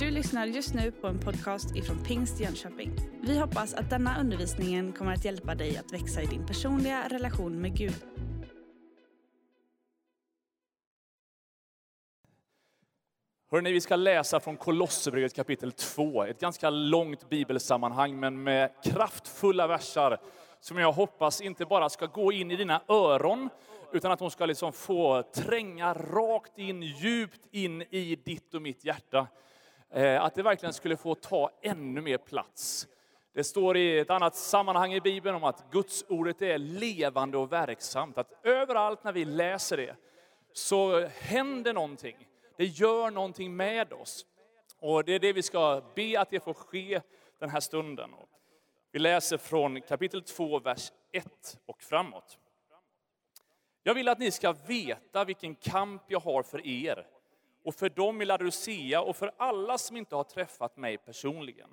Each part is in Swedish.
Du lyssnar just nu på en podcast ifrån Pingst Jönköping. Vi hoppas att denna undervisning kommer att hjälpa dig att växa i din personliga relation med Gud. Hörrni, vi ska läsa från Kolosserbrevet kapitel 2. Ett ganska långt bibelsammanhang, men med kraftfulla versar som jag hoppas inte bara ska gå in i dina öron, utan att de ska liksom få tränga rakt in, djupt in i ditt och mitt hjärta. Eh, att det verkligen skulle få ta ännu mer plats. Det står i ett annat sammanhang i Bibeln om att Guds ordet är levande och verksamt. Att överallt när vi läser det så händer någonting. Det gör någonting med oss. Och det är det vi ska be att det får ske den här stunden. Vi läser från kapitel 2, vers 1 och framåt. Jag vill att ni ska veta vilken kamp jag har för er och för dem i Laodicea och för alla som inte har träffat mig personligen.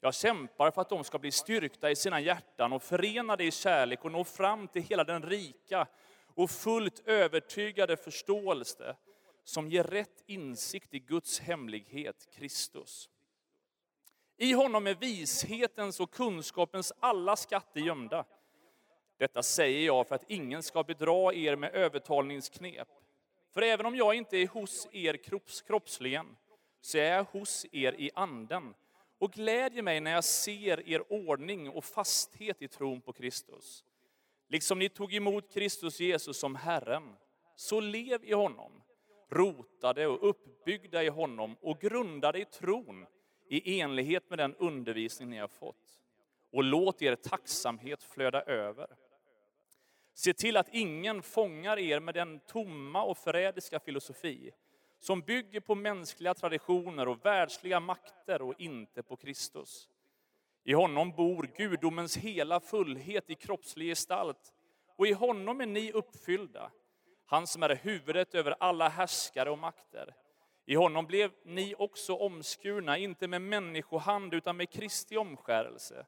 Jag kämpar för att de ska bli styrkta i sina hjärtan och förenade i kärlek och nå fram till hela den rika och fullt övertygade förståelse som ger rätt insikt i Guds hemlighet, Kristus. I honom är vishetens och kunskapens alla skatter gömda. Detta säger jag för att ingen ska bedra er med övertalningsknep. För även om jag inte är hos er kropps, kroppsligen, så är jag hos er i anden och glädjer mig när jag ser er ordning och fasthet i tron på Kristus. Liksom ni tog emot Kristus Jesus som Herren, så lev i honom, rotade och uppbyggda i honom och grundade i tron i enlighet med den undervisning ni har fått. Och låt er tacksamhet flöda över. Se till att ingen fångar er med den tomma och förrädiska filosofi som bygger på mänskliga traditioner och världsliga makter och inte på Kristus. I honom bor gudomens hela fullhet i kroppslig gestalt och i honom är ni uppfyllda, han som är huvudet över alla härskare och makter. I honom blev ni också omskurna, inte med människohand utan med Kristi omskärelse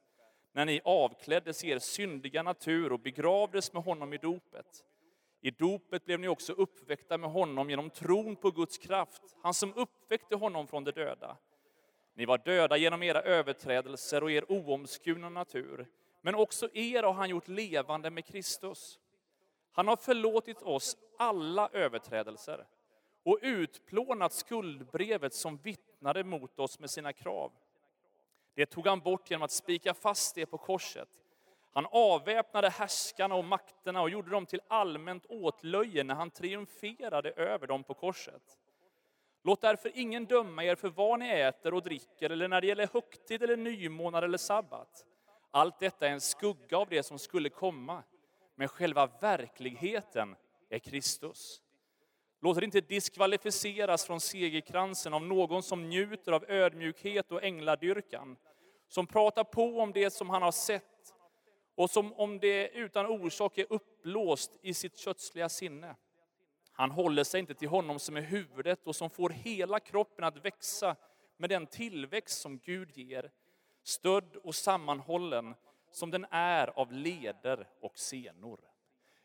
när ni avkläddes er syndiga natur och begravdes med honom i dopet. I dopet blev ni också uppväckta med honom genom tron på Guds kraft, han som uppväckte honom från de döda. Ni var döda genom era överträdelser och er oomskurna natur, men också er har han gjort levande med Kristus. Han har förlåtit oss alla överträdelser och utplånat skuldbrevet som vittnade mot oss med sina krav. Det tog han bort genom att spika fast det på korset. Han avväpnade härskarna och makterna och gjorde dem till allmänt åtlöje när han triumferade över dem på korset. Låt därför ingen döma er för vad ni äter och dricker eller när det gäller högtid eller nymånad eller sabbat. Allt detta är en skugga av det som skulle komma, men själva verkligheten är Kristus. Låt er inte diskvalificeras från segerkransen av någon som njuter av ödmjukhet och ängladyrkan, som pratar på om det som han har sett och som om det utan orsak är uppblåst i sitt kötsliga sinne. Han håller sig inte till honom som är huvudet och som får hela kroppen att växa med den tillväxt som Gud ger, stödd och sammanhållen som den är av leder och senor.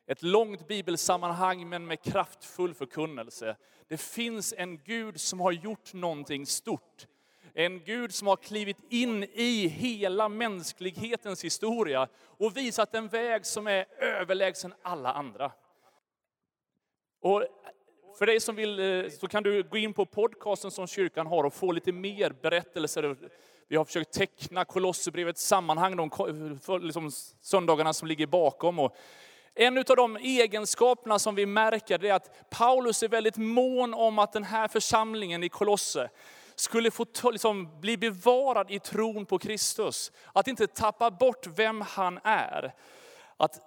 Ett långt bibelsammanhang men med kraftfull förkunnelse. Det finns en Gud som har gjort någonting stort. En Gud som har klivit in i hela mänsklighetens historia och visat en väg som är överlägsen alla andra. Och för dig som vill eh, så kan du gå in på podcasten som kyrkan har och få lite mer berättelser. Vi har försökt teckna Kolosserbrevets sammanhang de liksom söndagarna som ligger bakom. Och en av de egenskaperna som vi märker är att Paulus är väldigt mån om att den här församlingen i Kolosse skulle få liksom, bli bevarad i tron på Kristus. Att inte tappa bort vem han är. Att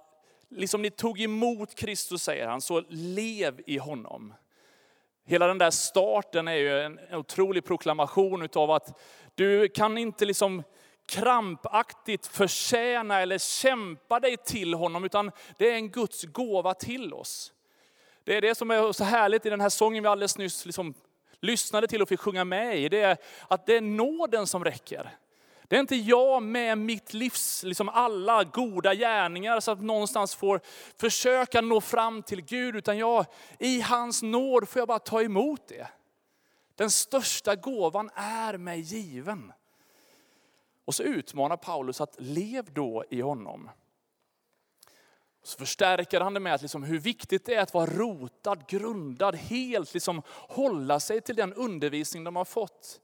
liksom ni tog emot Kristus, säger han, så lev i honom. Hela den där starten är ju en otrolig proklamation utav att du kan inte liksom krampaktigt förtjäna eller kämpa dig till honom, utan det är en Guds gåva till oss. Det är det som är så härligt i den här sången vi alldeles nyss liksom lyssnade till och fick sjunga med i. Det är att det är nåden som räcker. Det är inte jag med mitt livs liksom alla goda gärningar så att någonstans får försöka nå fram till Gud, utan jag i hans nåd får jag bara ta emot det. Den största gåvan är mig given. Och så utmanar Paulus att lev då i honom. Så förstärker han det med att liksom hur viktigt det är att vara rotad, grundad, helt liksom hålla sig till den undervisning de har fått.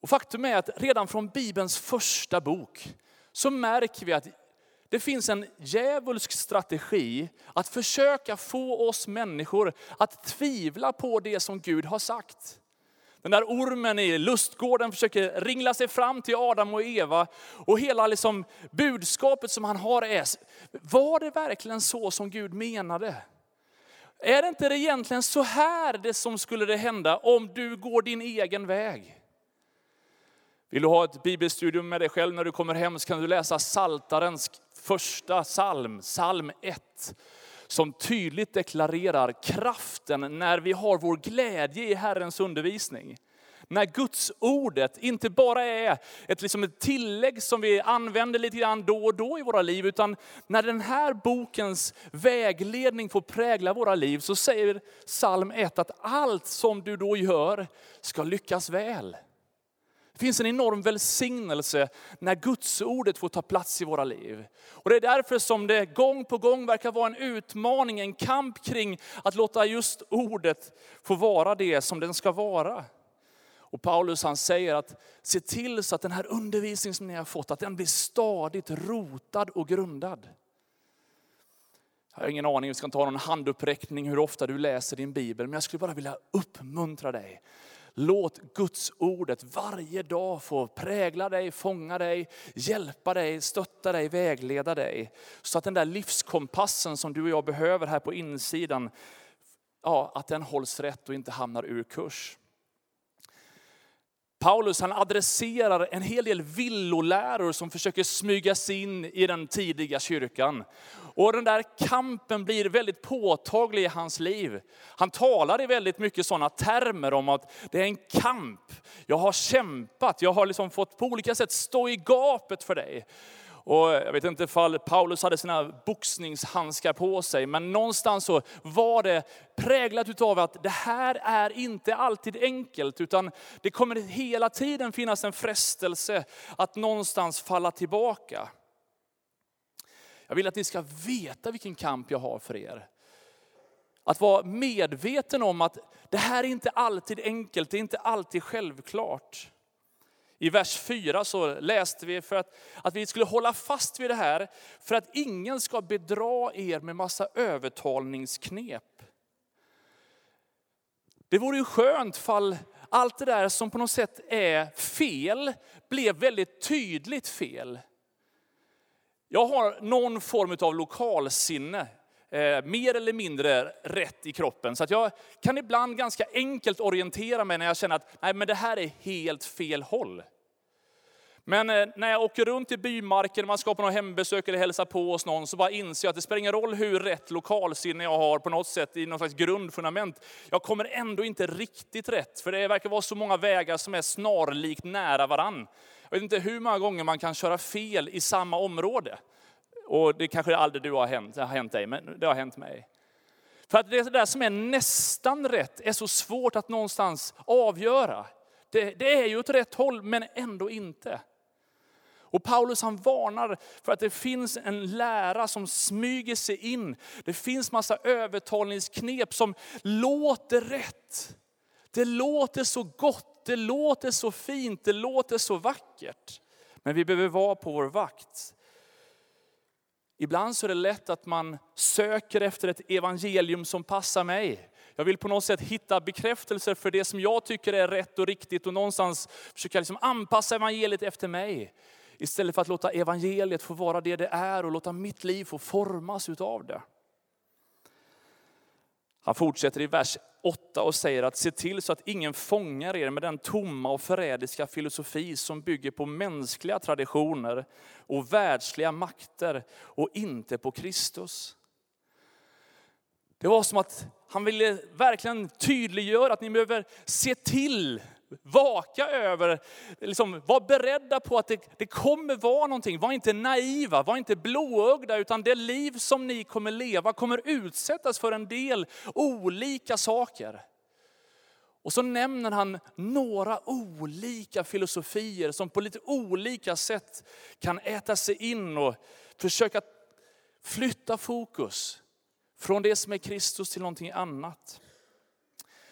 Och faktum är att redan från Bibelns första bok så märker vi att det finns en djävulsk strategi att försöka få oss människor att tvivla på det som Gud har sagt. Den där ormen i lustgården försöker ringla sig fram till Adam och Eva. Och hela liksom budskapet som han har är, var det verkligen så som Gud menade? Är det inte egentligen så här det som skulle det hända om du går din egen väg? Vill du ha ett bibelstudium med dig själv när du kommer hem så kan du läsa Saltarens första psalm, psalm 1 som tydligt deklarerar kraften när vi har vår glädje i Herrens undervisning. När Guds ordet inte bara är ett, liksom ett tillägg som vi använder lite grann då och då i våra liv, utan när den här bokens vägledning får prägla våra liv, så säger psalm 1 att allt som du då gör ska lyckas väl. Det finns en enorm välsignelse när Guds ordet får ta plats i våra liv. Och det är därför som det gång på gång verkar vara en utmaning, en kamp kring att låta just ordet få vara det som den ska vara. Och Paulus han säger att se till så att den här undervisningen som ni har fått, att den blir stadigt rotad och grundad. Jag har ingen aning, vi ska inte ha någon handuppräckning hur ofta du läser din bibel, men jag skulle bara vilja uppmuntra dig Låt Guds ordet varje dag få prägla dig, fånga dig, hjälpa dig, stötta dig, vägleda dig. Så att den där livskompassen som du och jag behöver här på insidan, ja, att den hålls rätt och inte hamnar ur kurs. Paulus han adresserar en hel del villoläror som försöker smyga sig in i den tidiga kyrkan. Och den där kampen blir väldigt påtaglig i hans liv. Han talar i väldigt mycket sådana termer om att det är en kamp. Jag har kämpat, jag har liksom fått på olika sätt stå i gapet för dig. Och jag vet inte ifall Paulus hade sina boxningshandskar på sig, men någonstans så var det präglat av att det här är inte alltid enkelt, utan det kommer hela tiden finnas en frestelse att någonstans falla tillbaka. Jag vill att ni ska veta vilken kamp jag har för er. Att vara medveten om att det här är inte alltid enkelt, det är inte alltid självklart. I vers 4 så läste vi för att, att vi skulle hålla fast vid det här, för att ingen ska bedra er med massa övertalningsknep. Det vore ju skönt fall allt det där som på något sätt är fel, blev väldigt tydligt fel. Jag har någon form av lokalsinne, eh, mer eller mindre rätt i kroppen. Så att jag kan ibland ganska enkelt orientera mig när jag känner att nej, men det här är helt fel håll. Men eh, när jag åker runt i bymarken, man ska på något hembesök eller hälsa på hos någon, så bara inser jag att det spelar ingen roll hur rätt lokalsinne jag har på något sätt i något slags grundfundament. Jag kommer ändå inte riktigt rätt, för det verkar vara så många vägar som är snarlikt nära varann. Jag vet inte hur många gånger man kan köra fel i samma område. Och det kanske aldrig du har hänt, har hänt dig, men det har hänt mig. För att det där som är nästan rätt är så svårt att någonstans avgöra. Det, det är ju åt rätt håll, men ändå inte. Och Paulus han varnar för att det finns en lära som smyger sig in. Det finns massa övertalningsknep som låter rätt. Det låter så gott, det låter så fint, det låter så vackert. Men vi behöver vara på vår vakt. Ibland så är det lätt att man söker efter ett evangelium som passar mig. Jag vill på något sätt hitta bekräftelser för det som jag tycker är rätt och riktigt och någonstans försöka liksom anpassa evangeliet efter mig. Istället för att låta evangeliet få vara det det är och låta mitt liv få formas utav det. Han fortsätter i vers 8 och säger att se till så att ingen fångar er med den tomma och förrädiska filosofi som bygger på mänskliga traditioner och världsliga makter och inte på Kristus. Det var som att han ville verkligen tydliggöra att ni behöver se till Vaka över, liksom, var beredda på att det, det kommer vara någonting. Var inte naiva, var inte blåögda, utan det liv som ni kommer leva kommer utsättas för en del olika saker. Och så nämner han några olika filosofier som på lite olika sätt kan äta sig in och försöka flytta fokus från det som är Kristus till någonting annat.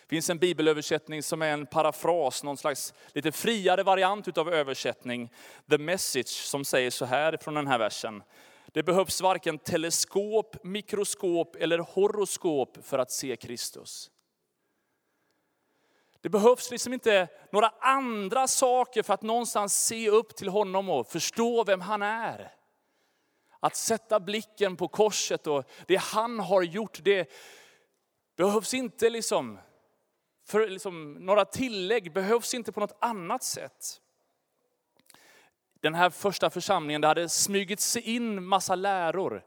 Det finns en bibelöversättning som är en parafras, någon slags lite friare variant av översättning. The message som säger så här från den här versen. Det behövs varken teleskop, mikroskop eller horoskop för att se Kristus. Det behövs liksom inte några andra saker för att någonstans se upp till honom och förstå vem han är. Att sätta blicken på korset och det han har gjort, det behövs inte liksom, för liksom, några tillägg, behövs inte på något annat sätt. Den här första församlingen, det hade smugit sig in massa läror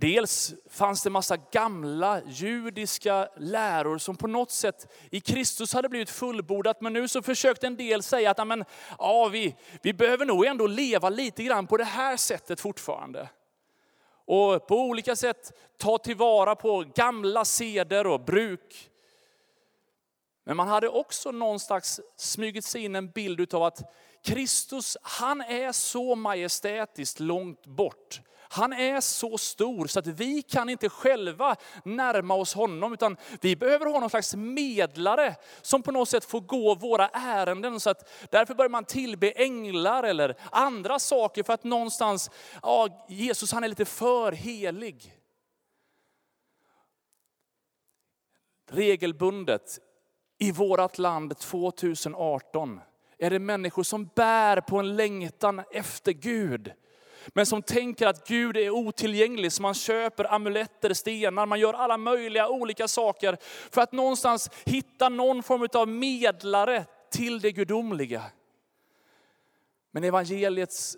Dels fanns det massa gamla judiska läror som på något sätt i Kristus hade blivit fullbordat. Men nu så försökte en del säga att amen, ja, vi, vi behöver nog ändå leva lite grann på det här sättet fortfarande. Och på olika sätt ta tillvara på gamla seder och bruk. Men man hade också någon slags smugit sig in en bild av att Kristus, han är så majestätiskt långt bort han är så stor så att vi kan inte själva närma oss honom, utan vi behöver ha någon slags medlare som på något sätt får gå våra ärenden. Så att därför börjar man tillbe änglar eller andra saker för att någonstans, ja, Jesus han är lite för helig. Regelbundet i vårt land 2018 är det människor som bär på en längtan efter Gud men som tänker att Gud är otillgänglig. Så man köper amuletter, stenar, man gör alla möjliga olika saker för att någonstans hitta någon form av medlare till det gudomliga. Men evangeliets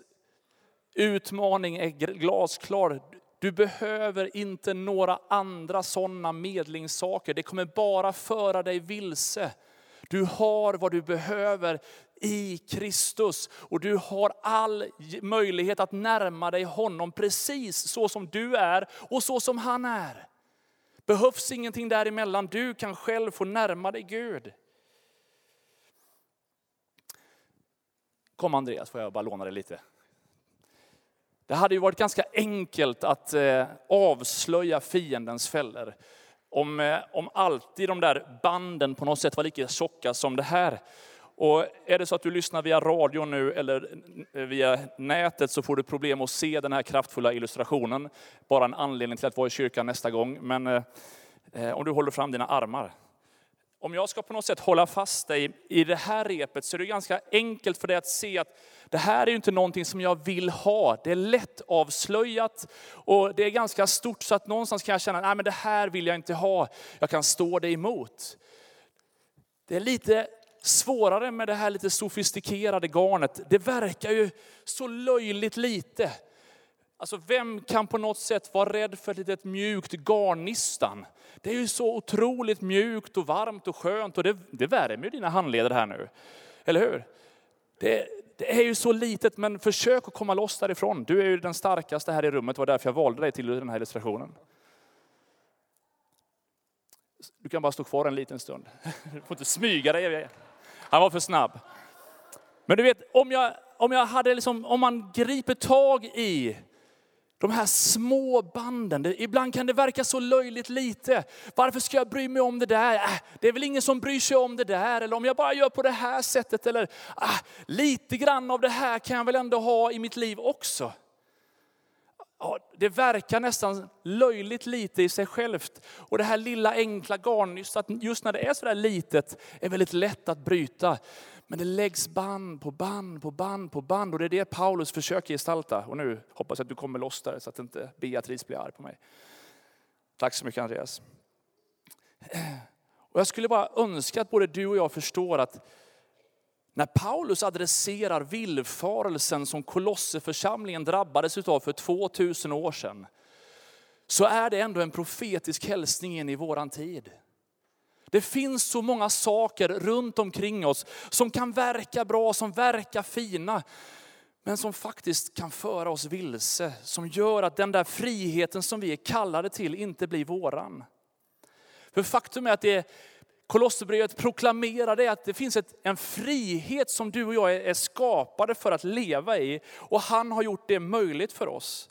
utmaning är glasklar. Du behöver inte några andra sådana medlingssaker. Det kommer bara föra dig vilse. Du har vad du behöver i Kristus. Och du har all möjlighet att närma dig honom precis så som du är och så som han är. Behövs ingenting däremellan. Du kan själv få närma dig Gud. Kom Andreas, får jag bara låna dig lite. Det hade ju varit ganska enkelt att eh, avslöja fiendens fällor. Om, eh, om alltid de där banden på något sätt var lika tjocka som det här. Och är det så att du lyssnar via radio nu eller via nätet så får du problem att se den här kraftfulla illustrationen. Bara en anledning till att vara i kyrkan nästa gång. Men eh, eh om du håller fram dina armar. Om jag ska på något sätt hålla fast dig i det här repet så är det ganska enkelt för dig att se att det här är inte någonting som jag vill ha. Det är lätt avslöjat och det är ganska stort så att någonstans kan jag känna, att det här vill jag inte ha. Jag kan stå dig emot. Det är lite svårare med det här lite sofistikerade garnet. Det verkar ju så löjligt lite. Alltså vem kan på något sätt vara rädd för ett litet mjukt garnistan? Det är ju så otroligt mjukt och varmt och skönt och det, det värmer ju dina handleder här nu. Eller hur? Det, det är ju så litet men försök att komma loss därifrån. Du är ju den starkaste här i rummet, det var därför jag valde dig till den här illustrationen. Du kan bara stå kvar en liten stund. Du får inte smyga dig. Han var för snabb. Men du vet, om, jag, om, jag hade liksom, om man griper tag i de här små banden, det, ibland kan det verka så löjligt lite. Varför ska jag bry mig om det där? Äh, det är väl ingen som bryr sig om det där. Eller om jag bara gör på det här sättet. Eller äh, lite grann av det här kan jag väl ändå ha i mitt liv också ja, det verkar nästan löjligt lite i sig självt. Och det här lilla enkla garnnystat, just när det är så där litet, är väldigt lätt att bryta. Men det läggs band på band på band på band och det är det Paulus försöker gestalta. Och nu hoppas jag att du kommer loss där så att inte Beatrice blir arg på mig. Tack så mycket Andreas. Och jag skulle bara önska att både du och jag förstår att när Paulus adresserar villfarelsen som Kolosseförsamlingen drabbades av för 2000 år sedan, så är det ändå en profetisk hälsning in i våran tid. Det finns så många saker runt omkring oss som kan verka bra, som verkar fina, men som faktiskt kan föra oss vilse, som gör att den där friheten som vi är kallade till inte blir våran. För faktum är att det Kolosserbrevet proklamerar det att det finns ett, en frihet som du och jag är, är skapade för att leva i. Och han har gjort det möjligt för oss.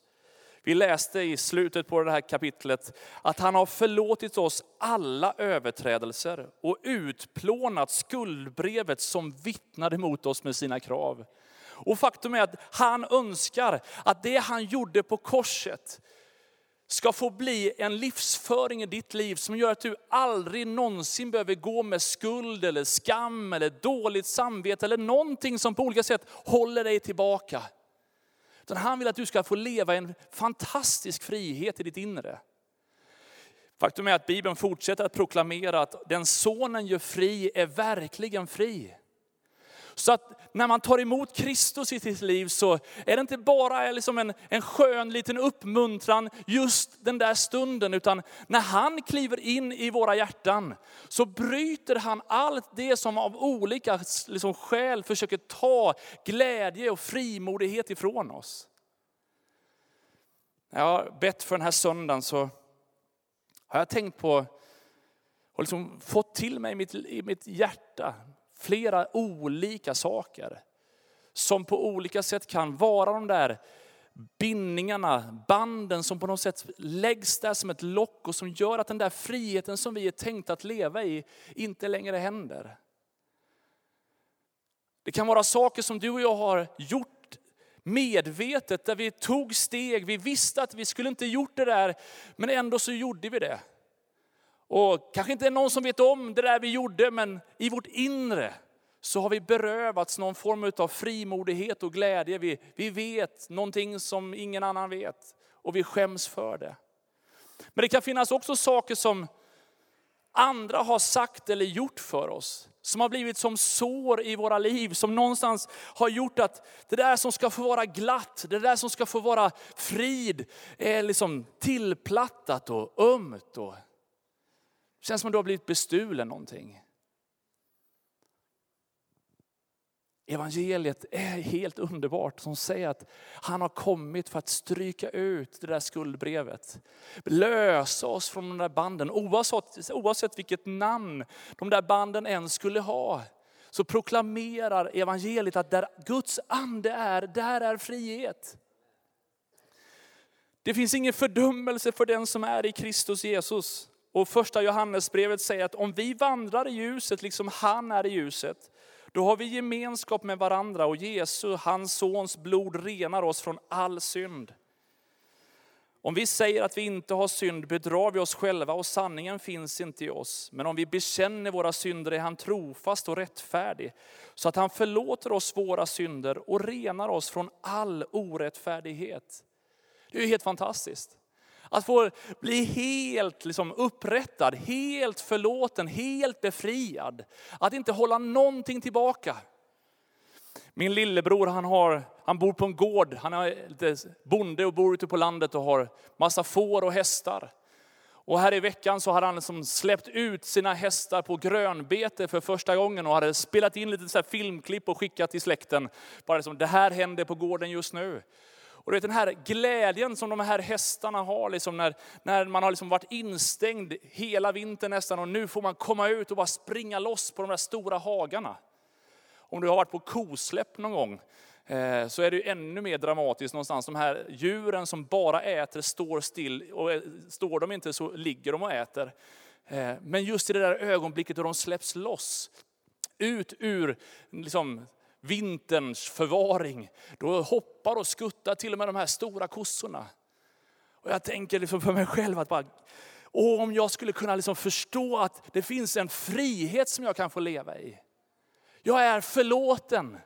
Vi läste i slutet på det här kapitlet att han har förlåtit oss alla överträdelser och utplånat skuldbrevet som vittnade mot oss med sina krav. Och faktum är att han önskar att det han gjorde på korset ska få bli en livsföring i ditt liv som gör att du aldrig någonsin behöver gå med skuld eller skam eller dåligt samvete eller någonting som på olika sätt håller dig tillbaka. Utan han vill att du ska få leva en fantastisk frihet i ditt inre. Faktum är att Bibeln fortsätter att proklamera att den sonen gör fri är verkligen fri. Så att när man tar emot Kristus i sitt liv så är det inte bara liksom en, en skön liten uppmuntran just den där stunden, utan när han kliver in i våra hjärtan så bryter han allt det som av olika liksom, skäl försöker ta glädje och frimodighet ifrån oss. När jag har bett för den här söndagen så har jag tänkt på och liksom fått till mig i mitt, i mitt hjärta flera olika saker. Som på olika sätt kan vara de där bindningarna, banden som på något sätt läggs där som ett lock och som gör att den där friheten som vi är tänkta att leva i inte längre händer. Det kan vara saker som du och jag har gjort medvetet, där vi tog steg, vi visste att vi skulle inte gjort det där, men ändå så gjorde vi det. Och kanske inte är någon som vet om det där vi gjorde, men i vårt inre så har vi berövats någon form av frimodighet och glädje. Vi, vi vet någonting som ingen annan vet och vi skäms för det. Men det kan finnas också saker som andra har sagt eller gjort för oss. Som har blivit som sår i våra liv, som någonstans har gjort att det där som ska få vara glatt, det där som ska få vara frid, är liksom tillplattat och ömt. Och känns som att du har blivit bestulen någonting. Evangeliet är helt underbart som säger att han har kommit för att stryka ut det där skuldbrevet. Lösa oss från de där banden. Oavsett, oavsett vilket namn de där banden än skulle ha. Så proklamerar evangeliet att där Guds ande är, där är frihet. Det finns ingen fördömelse för den som är i Kristus Jesus. Och första Johannesbrevet säger att om vi vandrar i ljuset liksom han är i ljuset, då har vi gemenskap med varandra och Jesu, hans sons blod renar oss från all synd. Om vi säger att vi inte har synd bedrar vi oss själva och sanningen finns inte i oss. Men om vi bekänner våra synder är han trofast och rättfärdig, så att han förlåter oss våra synder och renar oss från all orättfärdighet. Det är ju helt fantastiskt. Att få bli helt liksom upprättad, helt förlåten, helt befriad. Att inte hålla någonting tillbaka. Min lillebror han, har, han bor på en gård, han är lite bonde och bor ute på landet och har massa får och hästar. Och här i veckan så hade han liksom släppt ut sina hästar på grönbete för första gången och hade spelat in lite så filmklipp och skickat till släkten. Bara liksom, det här händer på gården just nu. Och du vet, den här glädjen som de här hästarna har, liksom när, när man har liksom varit instängd hela vintern nästan och nu får man komma ut och bara springa loss på de där stora hagarna. Om du har varit på kosläpp någon gång eh, så är det ju ännu mer dramatiskt någonstans. De här djuren som bara äter står still och eh, står de inte så ligger de och äter. Eh, men just i det där ögonblicket då de släpps loss, ut ur liksom, vinterns förvaring. Då hoppar och skuttar till och med de här stora kossorna. Och jag tänker liksom för mig själv att bara, och om jag skulle kunna liksom förstå att det finns en frihet som jag kan få leva i. Jag är förlåten.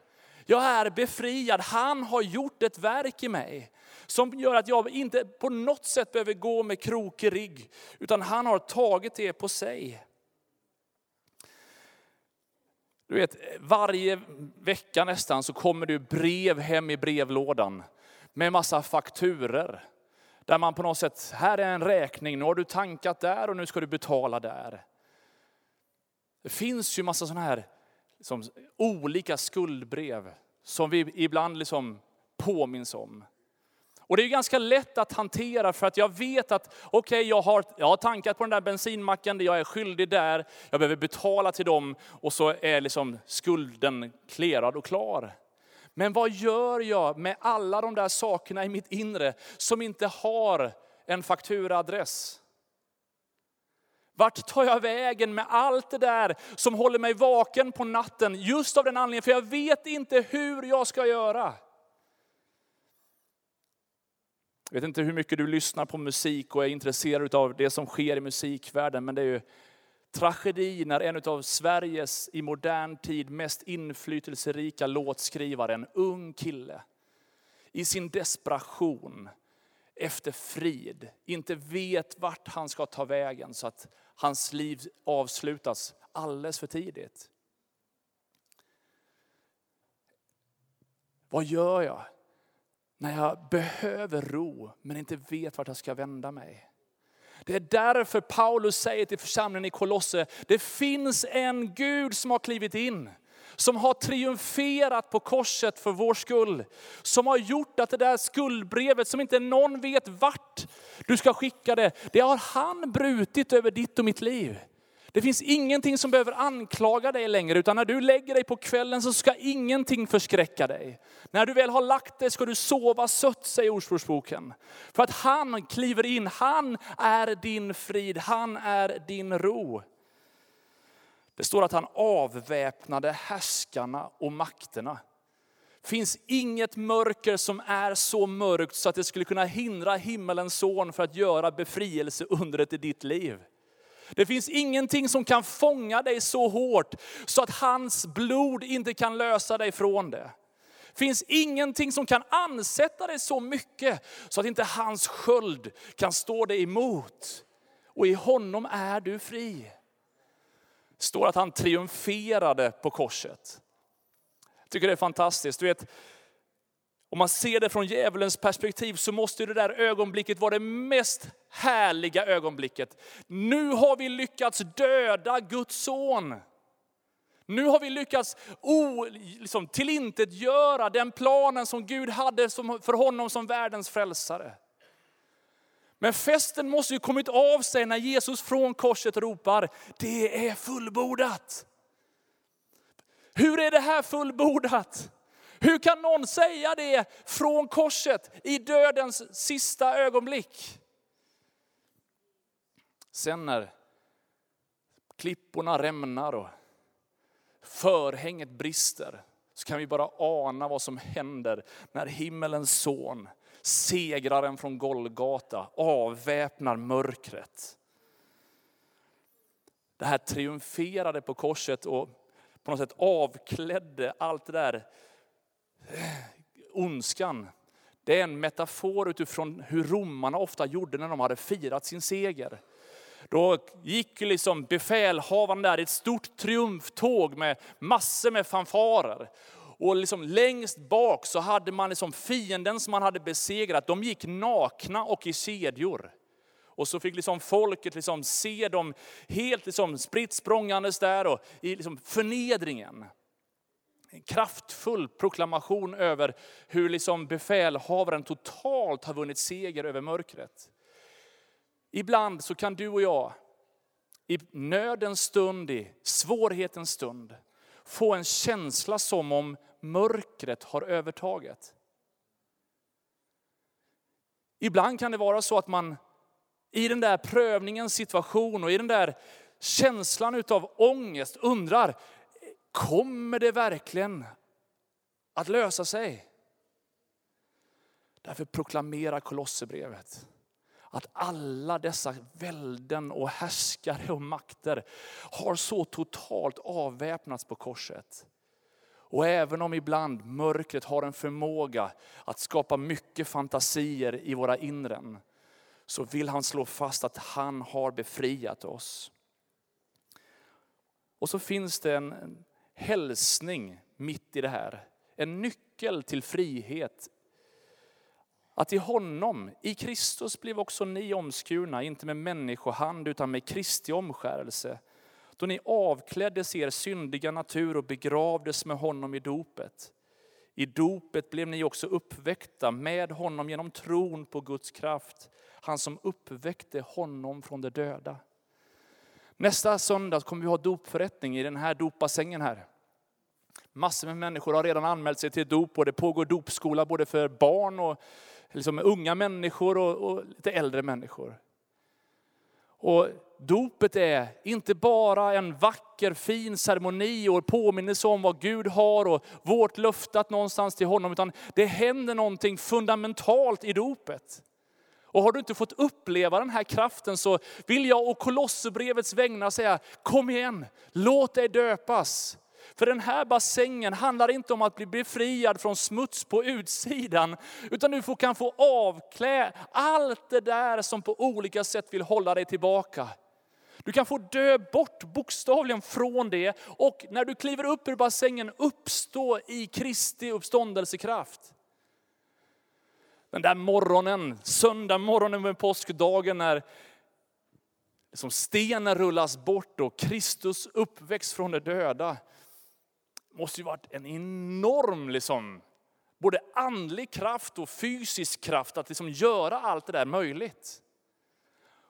Jag är befriad. Han har gjort ett verk i mig som gör att jag inte på något sätt behöver gå med krokig rygg, utan han har tagit det på sig. Du vet, varje vecka nästan så kommer det brev hem i brevlådan med massa fakturer. Där man på något sätt, här är en räkning, nu har du tankat där och nu ska du betala där. Det finns ju massa sådana här liksom, olika skuldbrev som vi ibland liksom påminns om. Och det är ganska lätt att hantera för att jag vet att okej, okay, jag, har, jag har tankat på den där bensinmacken, jag är skyldig där, jag behöver betala till dem och så är liksom skulden klerad och klar. Men vad gör jag med alla de där sakerna i mitt inre som inte har en fakturaadress? Vart tar jag vägen med allt det där som håller mig vaken på natten just av den anledningen, för jag vet inte hur jag ska göra. Jag vet inte hur mycket du lyssnar på musik och är intresserad av det som sker i musikvärlden, men det är ju tragedi när en av Sveriges i modern tid mest inflytelserika låtskrivare, en ung kille, i sin desperation efter frid, inte vet vart han ska ta vägen så att hans liv avslutas alldeles för tidigt. Vad gör jag när jag behöver ro men inte vet vart jag ska vända mig? Det är därför Paulus säger till församlingen i Kolosse, det finns en Gud som har klivit in som har triumferat på korset för vår skull. Som har gjort att det där skuldbrevet som inte någon vet vart du ska skicka det, det har han brutit över ditt och mitt liv. Det finns ingenting som behöver anklaga dig längre, utan när du lägger dig på kvällen så ska ingenting förskräcka dig. När du väl har lagt dig ska du sova sött, säger Ordspråksboken. För att han kliver in, han är din frid, han är din ro. Det står att han avväpnade härskarna och makterna. Det finns inget mörker som är så mörkt så att det skulle kunna hindra himmelens son för att göra befrielseundret i ditt liv. Det finns ingenting som kan fånga dig så hårt så att hans blod inte kan lösa dig från det. Det finns ingenting som kan ansätta dig så mycket så att inte hans sköld kan stå dig emot. Och i honom är du fri står att han triumferade på korset. Jag tycker det är fantastiskt. Du vet, om man ser det från djävulens perspektiv så måste det där ögonblicket vara det mest härliga ögonblicket. Nu har vi lyckats döda Guds son. Nu har vi lyckats o, liksom, tillintetgöra den planen som Gud hade för honom som världens frälsare. Men festen måste ju kommit av sig när Jesus från korset ropar, det är fullbordat. Hur är det här fullbordat? Hur kan någon säga det från korset i dödens sista ögonblick? Sen när klipporna rämnar och förhänget brister, så kan vi bara ana vad som händer när himmelens son segraren från Golgata, avväpnar mörkret. Det här triumferade på korset och på något sätt avklädde allt det där ondskan. Det är en metafor utifrån hur romarna ofta gjorde när de hade firat sin seger. Då gick liksom befälhavaren där i ett stort triumftåg med massor med fanfarer. Och liksom längst bak så hade man liksom fienden som man hade besegrat, de gick nakna och i kedjor. Och så fick liksom folket liksom se dem helt liksom spritt språngandes där och i liksom förnedringen. En kraftfull proklamation över hur liksom befälhavaren totalt har vunnit seger över mörkret. Ibland så kan du och jag i nödens stund, i svårighetens stund, få en känsla som om mörkret har övertaget. Ibland kan det vara så att man i den där prövningens situation och i den där känslan utav ångest undrar, kommer det verkligen att lösa sig? Därför proklamerar Kolosserbrevet att alla dessa välden och härskare och makter har så totalt avväpnats på korset. Och även om ibland mörkret har en förmåga att skapa mycket fantasier i våra inren, så vill han slå fast att han har befriat oss. Och så finns det en hälsning mitt i det här. En nyckel till frihet att i honom, i Kristus, blev också ni omskurna, inte med människohand utan med Kristi omskärelse. Då ni avkläddes er syndiga natur och begravdes med honom i dopet. I dopet blev ni också uppväckta med honom genom tron på Guds kraft. Han som uppväckte honom från de döda. Nästa söndag kommer vi ha dopförrättning i den här dopbassängen här. Massor med människor har redan anmält sig till dop och det pågår dopskola både för barn och liksom unga människor och, och lite äldre människor. Och dopet är inte bara en vacker fin ceremoni och påminnelse om vad Gud har och vårt löfte att någonstans till honom, utan det händer någonting fundamentalt i dopet. Och har du inte fått uppleva den här kraften så vill jag och Kolosserbrevets vägnar säga, kom igen, låt dig döpas. För den här bassängen handlar inte om att bli befriad från smuts på utsidan, utan du kan få avklä allt det där som på olika sätt vill hålla dig tillbaka. Du kan få dö bort bokstavligen från det och när du kliver upp ur bassängen uppstå i Kristi uppståndelsekraft. Den där morgonen, söndag morgonen med påskdagen när liksom stenen rullas bort och Kristus uppväcks från de döda. Det måste ju varit en enorm liksom, både andlig kraft och fysisk kraft att liksom göra allt det där möjligt.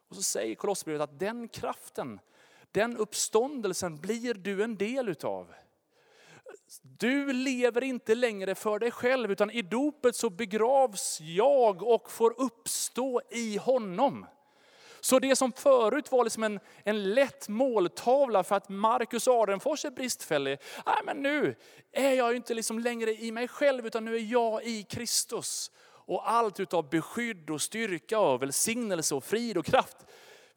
Och så säger Kolosserbrevet att den kraften, den uppståndelsen blir du en del utav. Du lever inte längre för dig själv, utan i dopet så begravs jag och får uppstå i honom. Så det som förut var liksom en, en lätt måltavla för att Marcus Adenfors är bristfällig, nej, men nu är jag inte liksom längre i mig själv, utan nu är jag i Kristus. Och allt utav beskydd och styrka och välsignelse och frid och kraft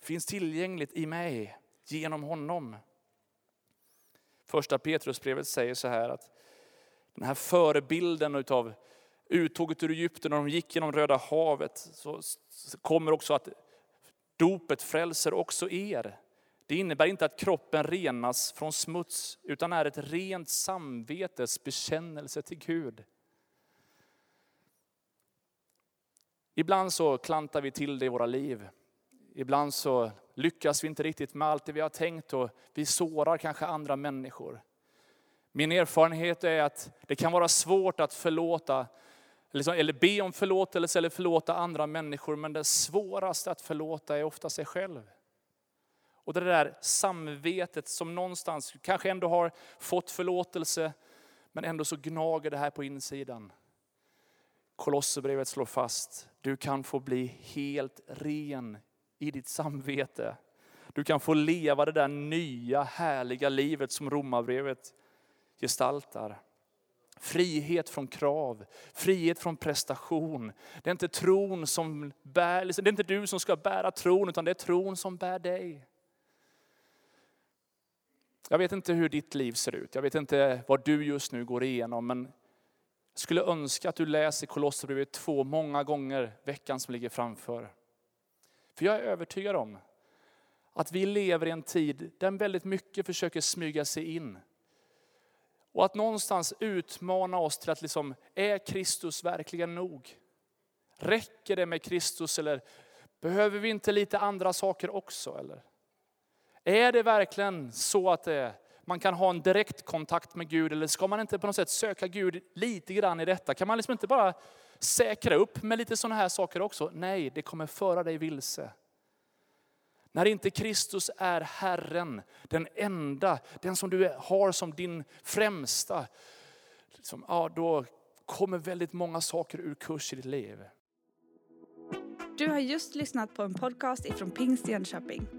finns tillgängligt i mig genom honom. Första Petrusbrevet säger så här att den här förebilden utav uttåget ur Egypten när de gick genom Röda havet, så kommer också att dopet frälser också er. Det innebär inte att kroppen renas från smuts, utan är ett rent samvetes bekännelse till Gud. Ibland så klantar vi till det i våra liv. Ibland så lyckas vi inte riktigt med allt det vi har tänkt och vi sårar kanske andra människor. Min erfarenhet är att det kan vara svårt att förlåta, liksom, eller be om förlåtelse eller förlåta andra människor, men det svåraste att förlåta är ofta sig själv. Och det där samvetet som någonstans kanske ändå har fått förlåtelse, men ändå så gnager det här på insidan. Kolosserbrevet slår fast, du kan få bli helt ren i ditt samvete. Du kan få leva det där nya härliga livet som Romarbrevet gestaltar. Frihet från krav, frihet från prestation. Det är inte tron som bär, liksom, det är inte du som ska bära tron, utan det är tron som bär dig. Jag vet inte hur ditt liv ser ut, jag vet inte vad du just nu går igenom, men jag skulle önska att du läser Kolosserbrevet 2 många gånger veckan som ligger framför. För jag är övertygad om att vi lever i en tid där väldigt mycket försöker smyga sig in. Och att någonstans utmana oss till att liksom, är Kristus verkligen nog? Räcker det med Kristus eller behöver vi inte lite andra saker också? Eller? Är det verkligen så att det, man kan ha en direkt kontakt med Gud eller ska man inte på något sätt söka Gud lite grann i detta? Kan man liksom inte bara säkra upp med lite sådana här saker också. Nej, det kommer föra dig vilse. När inte Kristus är Herren, den enda, den som du har som din främsta, liksom, ja, då kommer väldigt många saker ur kurs i ditt liv. Du har just lyssnat på en podcast ifrån Pingst Jönköping.